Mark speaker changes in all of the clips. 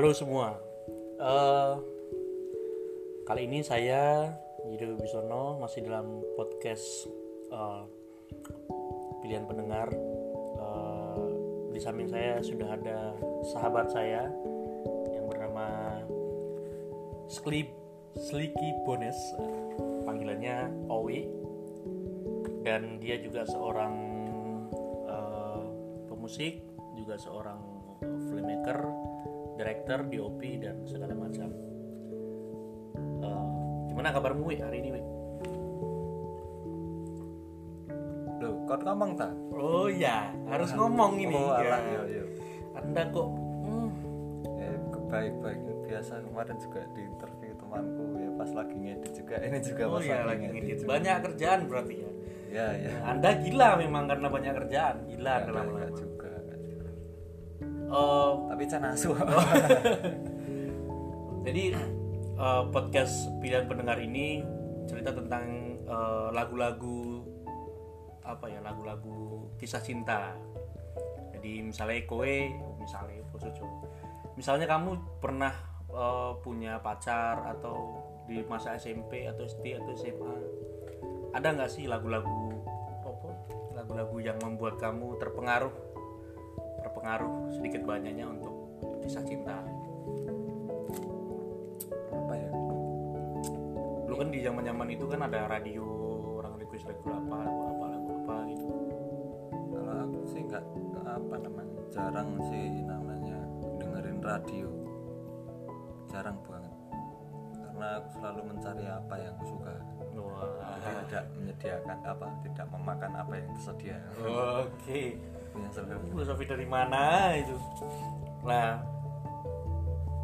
Speaker 1: Halo semua. Eh, kali ini saya Yudha Wibisono masih dalam podcast eh, pilihan pendengar. Eh, di samping saya sudah ada sahabat saya yang bernama Slip Sliki Bones, panggilannya Owi, dan dia juga seorang eh, pemusik, juga seorang filmmaker, director, DOP dan segala macam. Eh, gimana kabarmu Wi, hari ini Wi?
Speaker 2: Loh, kau ngomong tak?
Speaker 1: Oh ya, harus ngomong ini.
Speaker 2: Oh,
Speaker 1: ya.
Speaker 2: alah, iya, iya.
Speaker 1: Anda kok hmm,
Speaker 2: Eh, baik-baik biasa kemarin juga di interview temanku ya pas lagi ngedit juga ini juga
Speaker 1: Oh
Speaker 2: pas
Speaker 1: ya lagi ngedit.
Speaker 2: juga.
Speaker 1: Banyak kerjaan berarti ya.
Speaker 2: Ya ya.
Speaker 1: Anda gila memang karena banyak kerjaan. Gila
Speaker 2: Enggak,
Speaker 1: Anda
Speaker 2: enggak
Speaker 1: Eh,
Speaker 2: Tapi can asu.
Speaker 1: jadi eh, podcast pilihan pendengar ini cerita tentang eh, lagu-lagu apa ya lagu-lagu kisah cinta. Jadi misalnya kowe, misalnya Posojo. Misalnya kamu pernah eh, punya pacar atau di masa SMP atau SD atau SMA, ada nggak sih lagu-lagu apa? Lagu-lagu yang membuat kamu terpengaruh, terpengaruh sedikit banyaknya untuk kisah cinta.
Speaker 2: Apa ya?
Speaker 1: Dulu kan di zaman zaman itu kan ada radio orang request lagu apa, lagu apa, lagu apa gitu.
Speaker 2: Kalau aku sih enggak apa namanya? Jarang sih namanya dengerin radio. Jarang banget. Karena aku selalu mencari apa yang aku suka.
Speaker 1: Wah.
Speaker 2: Tidak menyediakan apa, tidak memakan apa yang tersedia.
Speaker 1: Oke.
Speaker 2: Punya selalu.
Speaker 1: Filosofi dari mana itu? Nah,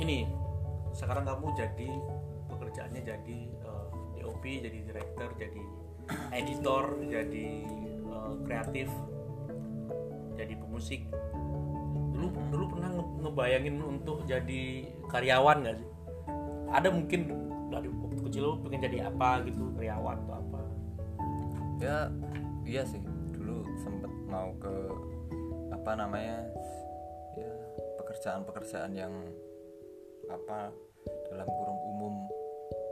Speaker 1: ini sekarang kamu jadi pekerjaannya jadi eh, DOP, jadi director, jadi editor, jadi eh, kreatif, jadi pemusik. Dulu dulu pernah nge- ngebayangin untuk jadi karyawan nggak sih? Ada mungkin dari waktu kecil lo pengen jadi apa gitu, karyawan atau apa?
Speaker 2: ya iya sih dulu sempet mau ke apa namanya ya pekerjaan-pekerjaan yang apa dalam kurung umum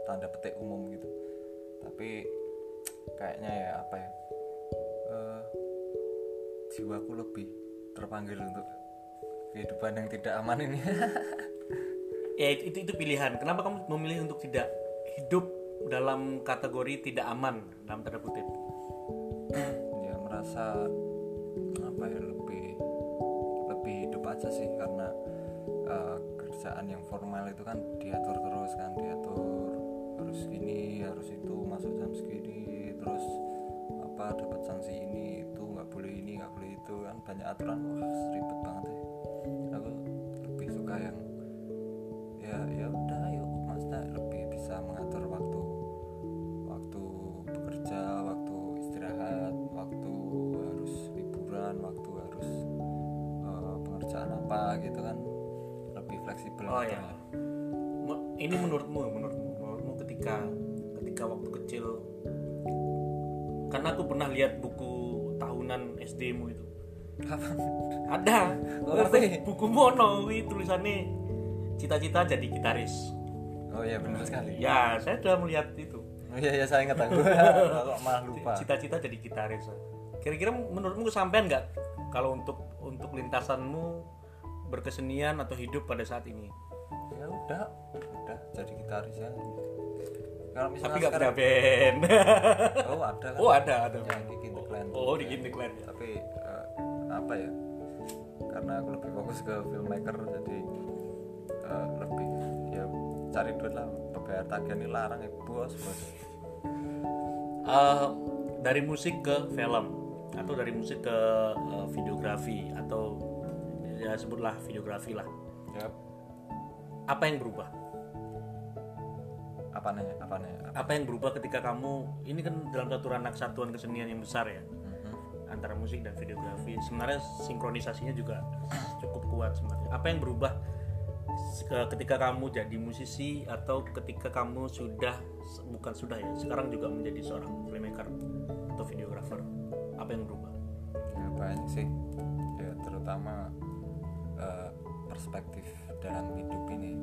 Speaker 2: tanda petik umum gitu. Tapi kayaknya ya apa ya eh, jiwaku lebih terpanggil untuk kehidupan yang tidak aman ini.
Speaker 1: Ya itu, itu itu pilihan. Kenapa kamu memilih untuk tidak hidup dalam kategori tidak aman dalam tanda kutip?
Speaker 2: Ya merasa apa ya lebih aja sih karena eh, kerjaan yang formal itu kan diatur terus kan diatur harus gini harus itu masuk jam segini terus apa dapat sanksi ini itu nggak boleh ini nggak boleh itu kan banyak aturan. Wah ribet banget ya aku lebih suka yang
Speaker 1: karena aku pernah lihat buku tahunan SD-mu itu. Ada.
Speaker 2: Oh, ngerti.
Speaker 1: buku mono wi, tulisannya cita-cita jadi gitaris.
Speaker 2: Oh iya benar sekali.
Speaker 1: ya saya sudah melihat itu.
Speaker 2: Oh iya iya saya ingat aku. Kok malah lupa.
Speaker 1: Cita-cita jadi gitaris. Kira-kira menurutmu kesampaian nggak kalau untuk untuk lintasanmu berkesenian atau hidup pada saat ini?
Speaker 2: Ya udah udah jadi gitaris ya kalau
Speaker 1: tapi
Speaker 2: misalnya
Speaker 1: nggak punya band.
Speaker 2: Oh ada kan?
Speaker 1: Oh ada ada.
Speaker 2: Ya Kiki the Clan.
Speaker 1: Oh di Kinti Clan ya.
Speaker 2: Tapi eh, apa ya? Karena aku lebih fokus ke filmmaker jadi eh, lebih ya cari duit lah. Bayar tagihan ini larang ya bos bos.
Speaker 1: Eh, dari musik ke film atau dari musik ke eh, videografi atau ya sebutlah videografi lah.
Speaker 2: Ya.
Speaker 1: Apa yang berubah
Speaker 2: apa nih apa nih
Speaker 1: apa yang berubah ketika kamu ini kan dalam satu ranah kesatuan kesenian yang besar ya
Speaker 2: Mhm.
Speaker 1: antara musik dan videografi sebenarnya sinkronisasinya juga cukup kuat sebenarnya. Apa yang berubah ke- ketika kamu jadi musisi atau ketika kamu sudah bukan sudah ya sekarang juga menjadi seorang filmmaker atau videografer apa yang berubah?
Speaker 2: Ya banyak sih? Ya terutama eh, perspektif dalam hidup ini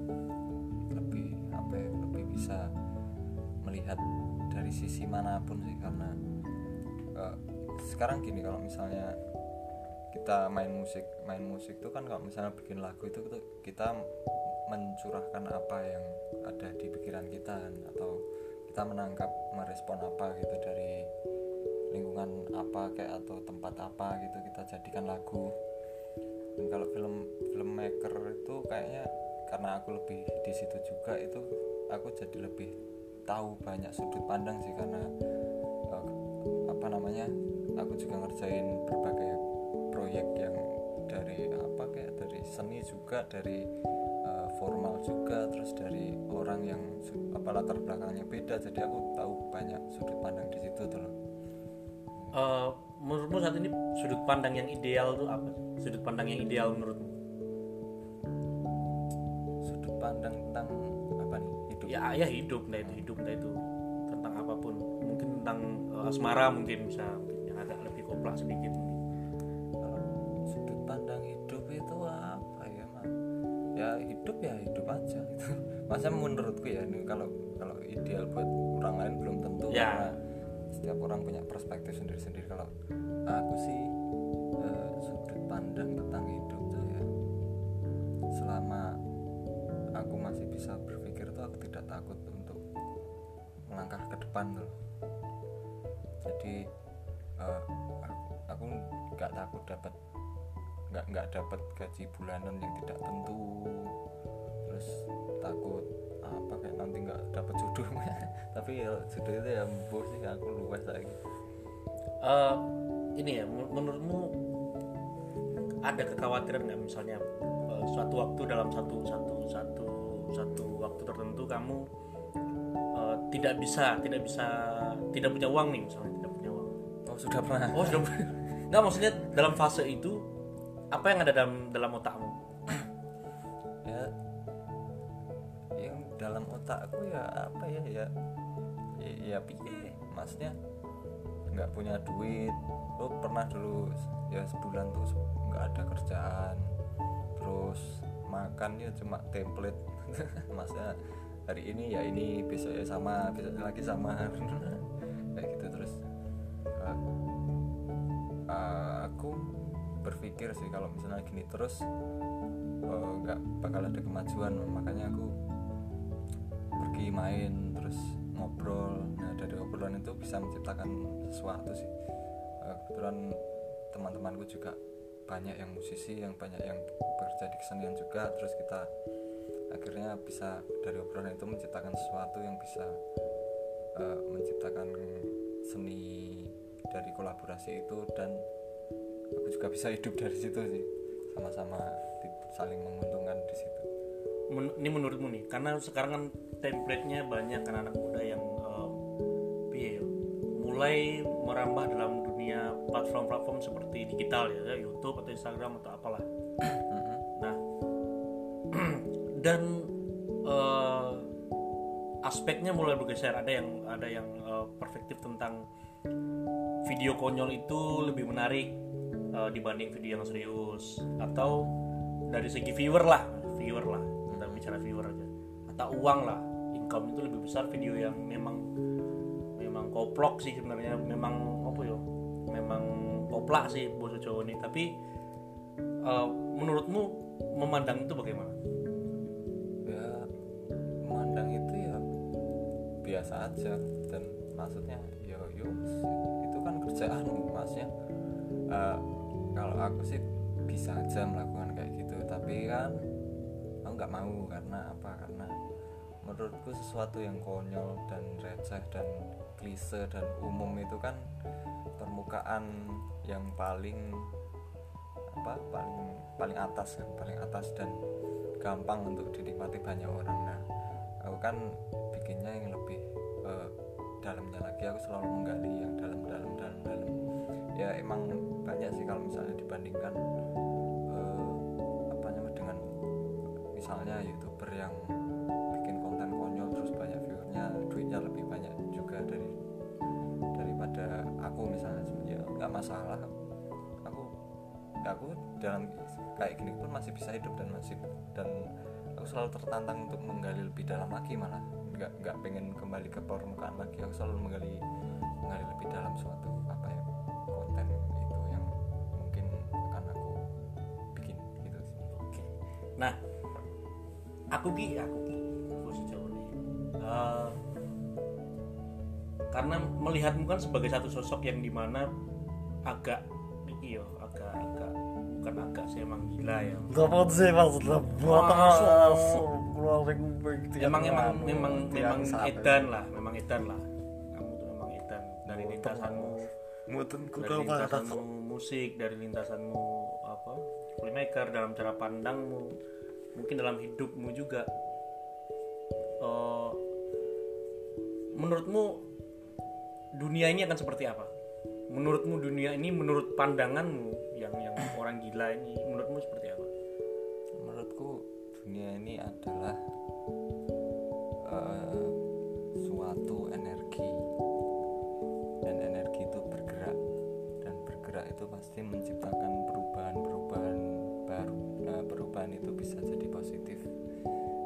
Speaker 2: bisa melihat dari sisi mana pun sih karena uh, sekarang gini kalau misalnya kita main musik main musik itu kan kalau misalnya bikin lagu itu kita mencurahkan apa yang ada di pikiran kita kan atau kita menangkap merespon apa gitu dari lingkungan apa kayak atau tempat apa gitu kita jadikan lagu. Dan kalau film filmmaker itu kayaknya karena aku lebih di situ juga itu aku jadi lebih tahu banyak sudut pandang sih karena uh, apa namanya aku juga ngerjain berbagai proyek yang dari apa kayak dari seni juga dari uh, formal juga terus dari orang yang apa latar belakangnya beda. Jadi aku tahu banyak sudut pandang di situ tuh loh.
Speaker 1: Uh, menurutmu saat ini sudut pandang yang ideal tuh apa? Sudut pandang yang ideal menurutmu?
Speaker 2: Sudut pandang tentang
Speaker 1: ya ya hidup nah itu hidup nah itu. Tentang apa pun. Mungkin tentang uh, asmara mungkin bisa. Mungkin yang agak lebih kompleks sedikit
Speaker 2: kalau sudut pandang hidup itu apa ya mah ya hidup ya hidup aja gitu. Masa menurutku ya ini kalau kalau ideal buat orang lain belum tentu.
Speaker 1: Ya.
Speaker 2: karena setiap orang punya perspektif sendiri-sendiri. Kalau aku sih uh, sudut pandang tentang hidup tuh ya selama aku masih bisa berpikir tuh aku tidak takut untuk melangkah ke depan tuh. Jadi uh, aku nggak takut dapat nggak nggak dapat gaji bulanan yang tidak tentu. Terus takut apa kayak nanti nggak dapat jodoh. Tapi ya jodoh itu ya bos sih aku luas lagi.
Speaker 1: Uh, ini ya menurutmu ada kekhawatiran nggak misalnya uh, suatu waktu dalam satu satu satu waktu tertentu kamu uh, tidak bisa tidak bisa tidak punya uang nih misalnya tidak punya uang.
Speaker 2: Oh sudah pernah.
Speaker 1: Oh sudah nggak maksudnya dalam fase itu apa yang ada dalam dalam otakmu?
Speaker 2: Ya yang dalam otakku ya apa ya ya ya, ya piye maksudnya nggak punya duit. Lo pernah dulu ya sebulan tuh nggak ada kerjaan terus makan ya cuma template maksudnya hari ini ya ini besok ya sama besoknya lagi sama. Kayak gitu terus. Uh, uh, aku berpikir sih kalau misalnya gini terus nggak uh, bakal ada kemajuan. Makanya aku pergi main terus ngobrol. Nah dari obrolan itu bisa menciptakan sesuatu sih. Uh, kebetulan teman-temanku juga banyak yang musisi yang banyak yang bekerja di kesenian juga. Terus kita akhirnya bisa dari obrolan itu menciptakan sesuatu yang bisa uh, menciptakan seni dari kolaborasi itu dan aku juga bisa hidup dari situ sih sama-sama saling menguntungkan di situ.
Speaker 1: Men ini menurutmu nih, karena sekarang kan template-nya banyak kan anak muda yang um, mulai merambah dalam dunia platform-platform seperti digital ya, YouTube atau Instagram atau apalah. Dan uh, aspeknya mulai bergeser. Ada yang ada yang uh, perspektif tentang video konyol itu lebih menarik uh, dibanding video yang serius. Atau dari segi viewer lah viewer lah. Kita bicara viewer aja. Atau uang lah. Income itu lebih besar video yang memang memang koplok sih sebenarnya. Memang apa ya memang koplak sih bos Jawa ini. Tapi uh, menurutmu memandang itu bagaimana
Speaker 2: biasa aja. Dan maksudnya yo yo itu kan kerjaan maksudnya uh, kalau aku sih bisa aja melakukan kayak gitu. Tapi kan aku nggak mau karena apa? Karena menurutku sesuatu yang konyol dan receh dan klise dan umum itu kan permukaan yang paling apa paling paling atas kan paling atas dan gampang untuk dinikmati banyak orang. Nah aku kan dalamnya lagi aku selalu menggali yang dalam dalam dalam dalam. Ya emang banyak sih kalau misalnya dibandingkan uh, apa namanya dengan misalnya youtuber yang bikin konten konyol terus banyak viewernya duitnya lebih banyak juga dari daripada aku misalnya. Ya nggak masalah. Aku aku dalam kayak gini pun masih bisa hidup dan masih dan aku selalu tertantang untuk menggali lebih dalam lagi malah nggak nggak pengen kembali ke permukaan lagi. Aku selalu menggali menggali lebih dalam suatu apa ya konten itu yang mungkin akan aku bikin gitu sih.
Speaker 1: Oke. Nah, aku ki aku ki aku sejauh ini eh, karena melihatmu kan sebagai satu sosok yang di mana agak iki yo agak agak bukan agak sih emang gila ya.
Speaker 3: Dapat sih maksudnya buat
Speaker 1: emang emang memang
Speaker 2: tiang
Speaker 1: memang edan lah memang edan lah. Kamu tuh memang edan. Dari lintasanmu. Dari lintasanmu musik dari lintasanmu apa? Filmmaker dalam cara pandangmu. Mungkin dalam hidupmu juga. Eh, menurutmu dunia ini akan seperti apa menurutmu dunia ini menurut pandanganmu yang yang orang gila ini menurutmu seperti apa?
Speaker 2: Menurutku dunia ini adalah eh, suatu energi. Dan energi itu bergerak. Dan bergerak itu pasti menciptakan perubahan-perubahan baru. Nah perubahan itu bisa jadi positif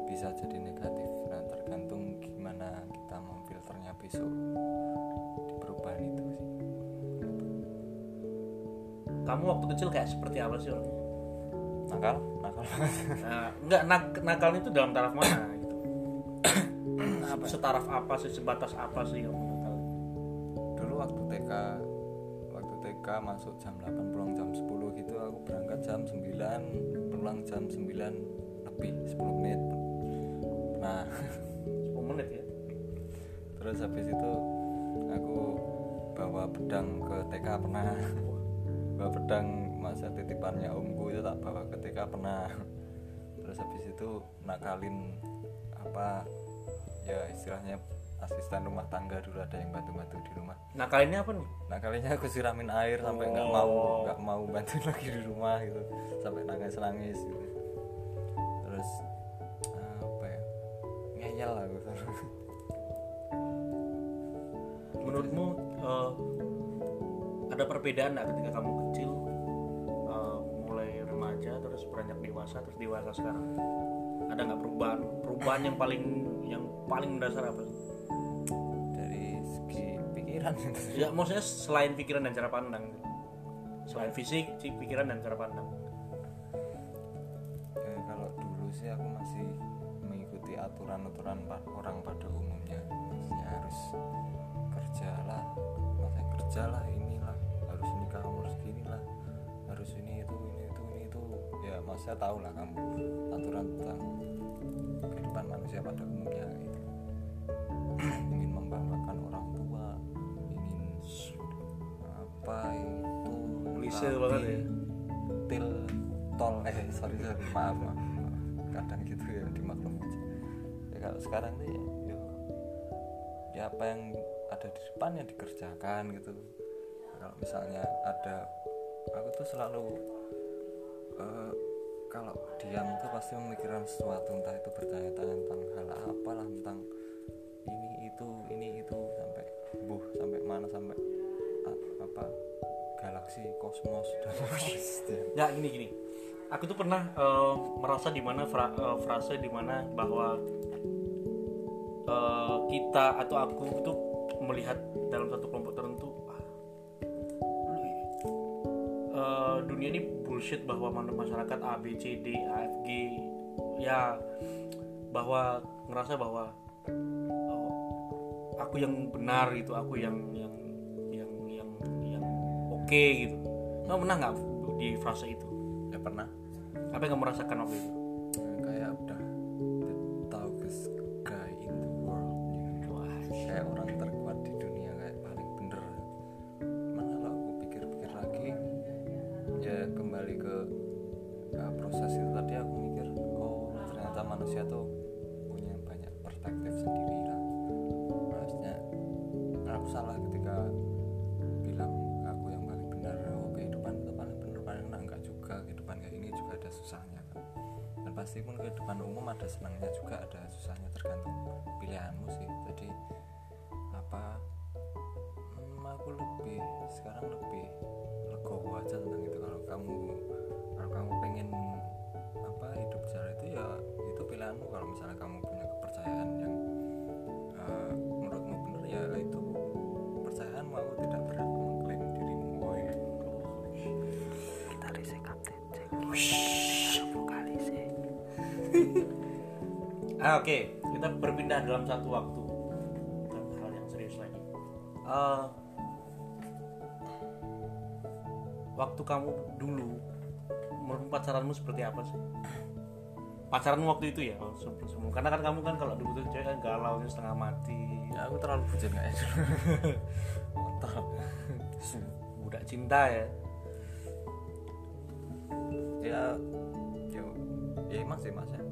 Speaker 2: bisa jadi negatif. Nah tergantung gimana kita memfilternya besok
Speaker 1: kamu waktu kecil kayak seperti apa sih orangnya?
Speaker 2: nakal nakal banget
Speaker 1: Nah, enggak nak nakal itu dalam taraf mana gitu. Setaraf apa sih sebatas apa sih kamu nakal?
Speaker 2: dulu waktu TK waktu TK masuk jam 8 pulang jam 10 gitu aku berangkat jam 9 pulang jam 9 lebih 10 menit nah
Speaker 1: 10 menit ya.
Speaker 2: terus habis itu aku bawa pedang ke TK pernah pedang masa titipannya omku itu tak bawa ke TK pernah terus habis itu nakalin apa ya istilahnya asisten rumah tangga dulu ada yang bantu-bantu di rumah
Speaker 1: Nakalinnya apa nih?
Speaker 2: Nah kalinya aku siramin air sampai nggak
Speaker 1: Oh.
Speaker 2: mau nggak mau bantuin lagi di rumah gitu sampai nangis nangis gitu. Terus apa ya ngeyel aku
Speaker 1: Menurutmu eh, ada perbedaan nggak ketika kamu kecil remaja terus beranjak dewasa terus dewasa sekarang? Ada nggak perubahan? Perubahan yang paling yang paling mendasar apa? sih?
Speaker 2: dari segi pikiran.
Speaker 1: Ya maksudnya selain pikiran dan cara pandang. Selain fisik, pikiran dan cara pandang.
Speaker 2: Ya, kalau dulu sih aku masih mengikuti aturan-aturan orang pada umumnya maksudnya harus kerjalah masa kerjalah inilah harus nikah umur segini lah harus ini itu ini itu ini itu ya maksudnya tahu lah kamu aturan tentang kehidupan manusia pada umumnya gitu ingin membanggakan orang tua ingin apa itu
Speaker 1: Klise banget ya.
Speaker 2: til tol eh sorry sorry maaf, maaf. kadang gitu ya dimaklum aja ya kalau sekarang nih ya, ya, ya apa yang ada di depan yang dikerjakan gitu kalau misalnya ada aku tuh selalu eh, kalau diam tuh pasti memikirkan sesuatu entah itu bertanya-tanya tentang hal apalah tentang ini itu ini itu sampai buh sampai mana sampai a- apa galaksi kosmos dan
Speaker 1: Ya gini gini. Aku tuh pernah eh, merasa di mana fra- eh, frase di mana bahwa eh, kita atau aku itu melihat dalam satu kelompok tertentu eh, dunia ini bullshit bahwa masyarakat A B C D A F G ya bahwa ngerasa bahwa oh, aku yang benar gitu aku yang yang yang yang yang oke gitu. Kamu pernah nggak di frase itu?
Speaker 2: Ya pernah.
Speaker 1: Apa yang kamu rasakan waktu itu?
Speaker 2: Kayak udah ada senangnya juga ada susahnya tergantung pilihanmu sih. Jadi apa hmm, aku lebih sekarang lebih legowo aja tentang itu. Kalau kamu kalau kamu pengen apa hidup cara itu ya itu pilihan pilihanmu. Kalau misalnya kamu
Speaker 1: Oke, kita berpindah dalam satu waktu ke hal yang serius lagi. Eh, waktu kamu dulu, menurut pacaranmu seperti apa sih? Pacaranmu waktu itu ya, oh, sebelum. Karena kan kamu kan kalau dulu tuh cewek kan galau setengah mati,
Speaker 2: ya aku terlalu bucin nggak ya Kontol.
Speaker 1: budak cinta ya.
Speaker 2: ya ya ya emang sih mas ya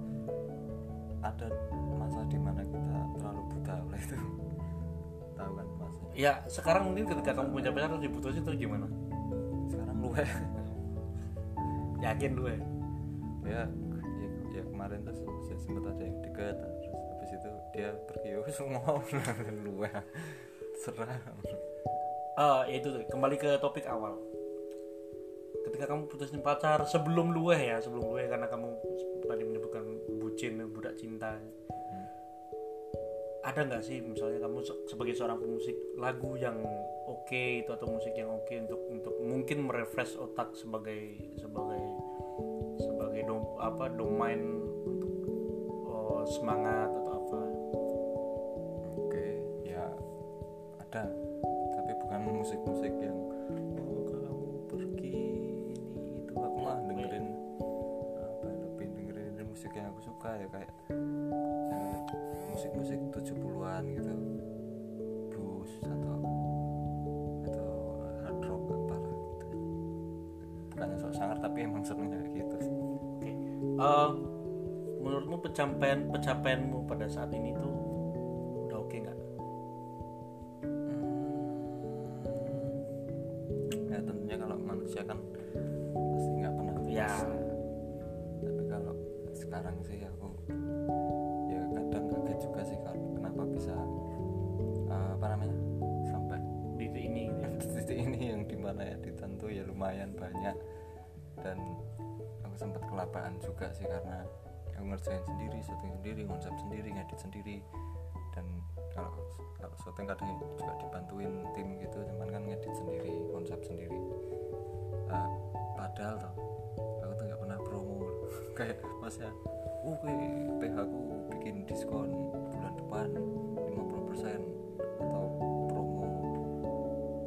Speaker 2: ada masa di mana kita terlalu buta oleh itu tahu kan mas
Speaker 1: Ya sekarang mungkin ketika kamu punya pacar terus diputusin terus gimana?
Speaker 2: sekarang lu
Speaker 1: Yakin lu ya?
Speaker 2: ya ya, ya kemarin tuh se- sempat ada yang deket terus habis itu dia pergi oh semua lu serah
Speaker 1: Ah, itu tuh, kembali ke topik awal. Ketika kamu putusin pacar sebelum luweh ya, sebelum luweh karena kamu tadi menyebutkan bucin, cinta. Ada nggak sih misalnya kamu se- sebagai seorang pemusik lagu yang oke itu atau musik yang oke untuk untuk mungkin merefresh otak sebagai sebagai sebagai dom, apa domain untuk oh, semangat
Speaker 2: musik-musik 70-an gitu blues atau atau hard rock apa gitu bukannya sok sangar tapi emang senengnya kayak gitu sih
Speaker 1: Oke. Eh, menurutmu pencapaian pencapaianmu pada saat ini tuh udah oke nggak?
Speaker 2: Hmm. ya tentunya kalau manusia kan pasti nggak pernah
Speaker 1: Ya,
Speaker 2: tapi kalau sekarang sih aku juga sih kalau kenapa bisa eh, apa namanya sampai
Speaker 1: di titik ini.
Speaker 2: di titik ini yang di mana ya ditentu ya lumayan banyak. Dan aku sempat kelapaan juga sih karena aku ngerjain sendiri syuting sendiri konsep sendiri ngedit sendiri. Dan kalau kalau syuting kadang juga dibantuin tim gitu cuman kan ngedit sendiri konsep sendiri. Eh, padahal tuh aku tuh nggak pernah promo. Kayak mas ya uh PH aku bikin diskon depan 50% atau promo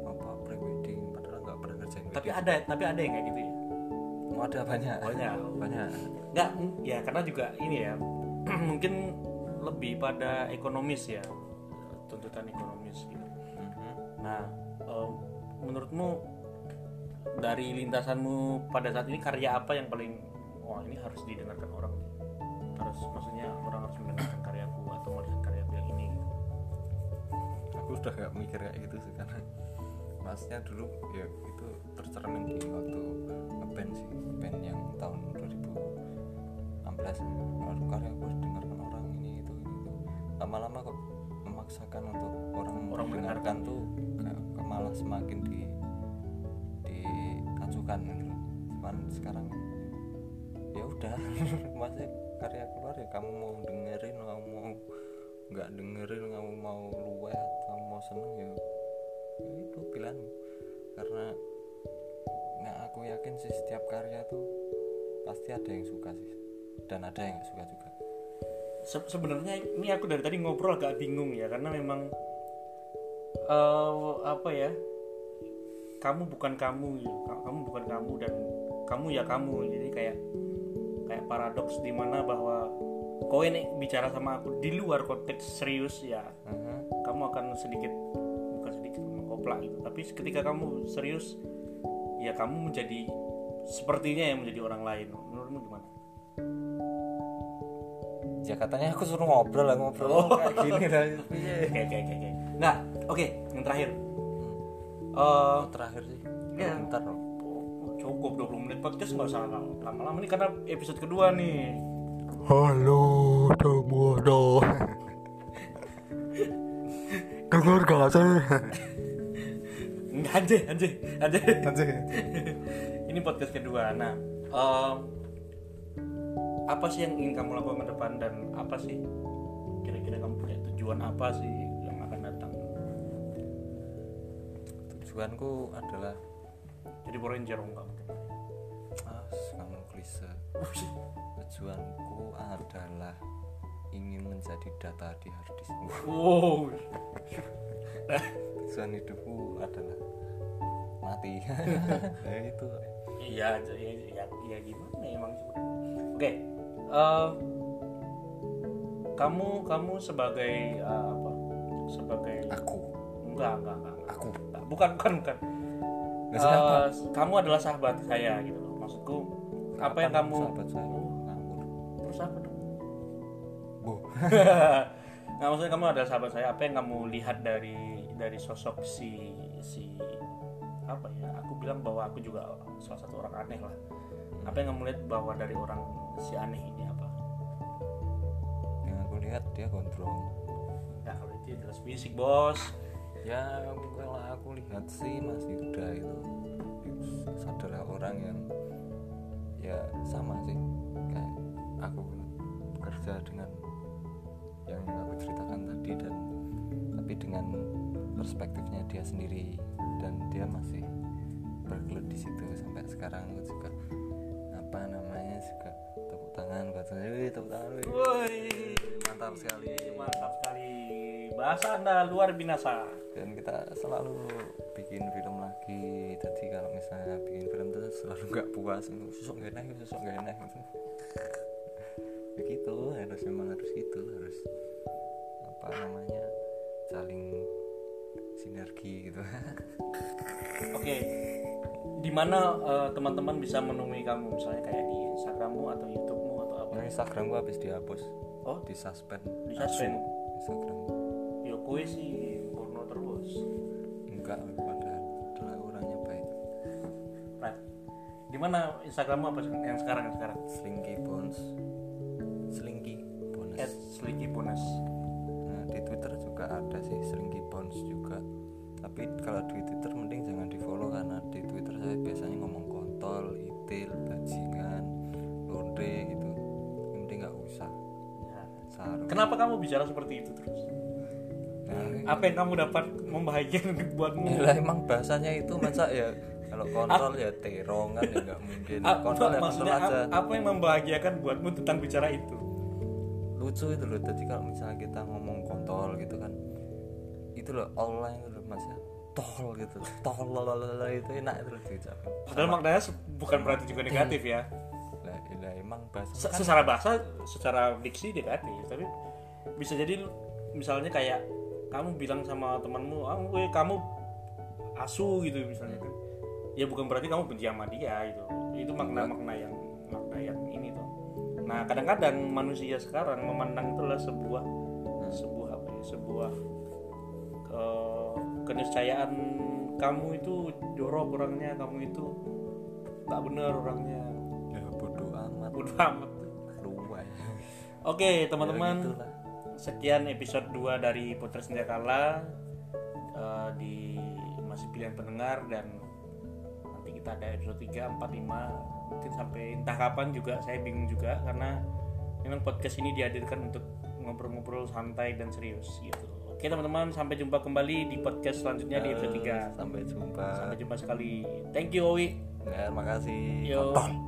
Speaker 2: apa pre-wedding padahal nggak pernah ngerjain
Speaker 1: Tapi
Speaker 2: wedding.
Speaker 1: ada tapi ada yang kayak gitu ya.
Speaker 2: Oh, ada banyak
Speaker 1: Banyak.
Speaker 2: banyak
Speaker 1: Nggak, ya karena juga ini ya mungkin lebih pada ekonomis ya tuntutan ekonomis gitu.
Speaker 2: Mhm.
Speaker 1: Nah, eh, menurutmu dari lintasanmu pada saat ini karya apa yang paling wah ini harus didengarkan orang harus maksudnya orang harus mendengarkan karyaku atau melihat
Speaker 2: aku udah gak mikir kayak gitu sih karena masnya dulu ya itu tercermin di waktu ngeband sih band yang tahun 2016 baru karya aku harus dengarkan orang ini itu ini itu. Lama-lama kok memaksakan untuk orang
Speaker 1: Orang
Speaker 2: mendengarkan. tuh kayak malah semakin di diacukan gitu cuman sekarang ya udah masih karya keluar ya kamu mau dengerin kamu mau nggak dengerin kamu mau luweh atau mau seneng ya, itu pilihanmu karena nah aku yakin sih setiap karya tuh pasti ada yang suka sih. Dan ada yang nggak suka juga.
Speaker 1: Se- sebenarnya ini aku dari tadi ngobrol agak bingung ya karena memang eh apa ya kamu bukan kamu ya. Ka- kamu bukan kamu dan kamu ya kamu. Jadi kayak kayak paradoks di mana bahwa kau ini bicara sama aku di luar konteks serius ya
Speaker 2: Mhm.
Speaker 1: kamu akan sedikit bukan sedikit mengkoplak gitu. Tapi ketika kamu serius ya kamu menjadi sepertinya yang menjadi orang lain. Menurutmu gimana?
Speaker 2: Ya katanya aku suruh ngobrol lah ngobrol kayak gini lah.
Speaker 1: Oke oke oke oke. Nggak oke yang terakhir. Eh,
Speaker 2: Oh, terakhir sih.
Speaker 1: Ya.
Speaker 2: bentar loh
Speaker 1: oh, cukup 20 menit podcast nggak usah lama-lama nih karena episode kedua nih
Speaker 3: Halo semuanya Dengar gak sih?
Speaker 1: Enggak anjir anjir anjir
Speaker 2: Anjir.
Speaker 1: ini podcast kedua. Nah em, apa sih yang ingin kamu lakukan ke depan dan apa sih kira-kira kamu punya tujuan apa sih yang akan datang?
Speaker 2: Tujuanku adalah
Speaker 1: jadi Power Ranger enggak mungkin
Speaker 2: ah kamu klise. Tujuanku adalah ingin menjadi data di hard disk.
Speaker 1: Wow.
Speaker 2: Tujuan hidupku adalah mati. Ya itu.
Speaker 1: Iya ya, ya, ya gimana emang oke eh, kamu kamu sebagai eh, apa? Sebagai
Speaker 2: aku?
Speaker 1: Enggak enggak enggak, enggak.
Speaker 2: aku?
Speaker 1: Enggak, bukan bukan bukan.
Speaker 2: Nggak?
Speaker 1: Eh, kamu adalah sahabat saya gitu loh. Maksudku apa yang
Speaker 2: Kapan
Speaker 1: kamu
Speaker 2: sahabat saya
Speaker 1: nggak maksudnya kamu adalah sahabat saya apa yang kamu lihat dari dari sosok si si apa ya aku bilang bahwa aku juga salah satu orang aneh lah. Apa yang kamu lihat bahwa dari orang si aneh ini apa?
Speaker 2: Yang aku lihat dia gondrong.
Speaker 1: Nggak kalau itu jelas fisik bos.
Speaker 2: Ya kalau aku lihat sih Mas Yuda itu. Adalah orang yang ya sama sih. Kayak aku bekerja dengan yang aku ceritakan tadi dan tapi dengan perspektifnya dia sendiri dan dia masih bergelut di situ sampai sekarang aku juga apa namanya juga tepuk tangan buat Wih, tepuk tangan wih. Mantap sekali.
Speaker 1: Mantap sekali. Bahasa anda luar binasa
Speaker 2: dan kita selalu bikin film lagi. Jadi kalau misalnya bikin film tuh selalu nggak puas. Sosok gak enak sosok gak enak. gitu begitu harus memang harus gitu harus apa namanya saling sinergi gitu
Speaker 1: Oke, di mana eh, teman-teman bisa menemui kamu misalnya kayak di Instagrammu atau YouTubemu atau apa?
Speaker 2: nah, Instagram gua habis dihapus
Speaker 1: Oh,
Speaker 2: di suspend
Speaker 1: di suspend.
Speaker 2: Instagram
Speaker 1: Yo kue sih porno terus.
Speaker 2: enggak padahal adalah orangnya baik
Speaker 1: Right. Di mana Instagrammu apa yang sekarang yang sekarang?
Speaker 2: Slinky Bones Tapi kalau di Twitter mending jangan di follow karena di Twitter saya biasanya ngomong kontol, itil, bajingan, londe gitu. Penting nggak usah.
Speaker 1: Ya. Kenapa kamu bicara seperti itu terus?
Speaker 2: Nah,
Speaker 1: Apa yang kamu dapat membahagiakan buatmu?
Speaker 2: ya lah emang bahasanya itu masa ya kalau kontrol ya terong kan ya nggak mungkin.
Speaker 1: Apa,
Speaker 2: Kontrol ya kontrol
Speaker 1: maksudnya
Speaker 2: aja.
Speaker 1: ap- apa yang membahagiakan buatmu tentang bicara itu?
Speaker 2: Lucu itu loh. Jadi kalau misalnya kita ngomong kontol gitu kan, itu loh online itu loh mas ya tol gitu tol lalala itu enak itu loh diucapin
Speaker 1: Padahal maknanya bukan berarti juga negatif ya.
Speaker 2: lah, lah emang bahasa
Speaker 1: Se- secara bahasa, secara diksi negatif, tapi bisa jadi misalnya kayak kamu bilang sama temanmu, ah, gue kamu asu gitu misalnya kan. Ya bukan berarti kamu benci sama dia gitu. Itu makna-makna yang makna yang ini tuh. Nah, kadang-kadang manusia sekarang memandang itu adalah sebuah sebuah apa ya, sebuah ke- keniscayaan kamu itu jorok orangnya, kamu itu tak benar orangnya.
Speaker 2: ya bodoh amat
Speaker 1: Bodoh amat.
Speaker 2: luwai
Speaker 1: Oke teman-teman
Speaker 2: Ya, gitulah.
Speaker 1: Sekian episode 2 dari Putra Senjakala eh, Di masih pilihan pendengar Dan nanti kita ada episode 3, 4, 5 Mungkin sampai entah kapan juga Saya bingung juga Karena memang podcast ini dihadirkan untuk ngobrol-ngobrol santai dan serius gitu Oke teman-teman sampai jumpa kembali di podcast selanjutnya di episode 3
Speaker 2: sampai jumpa.
Speaker 1: Sampai jumpa sekali. Thank you Owi.
Speaker 2: Ya makasih
Speaker 1: Yo.
Speaker 2: Kontol.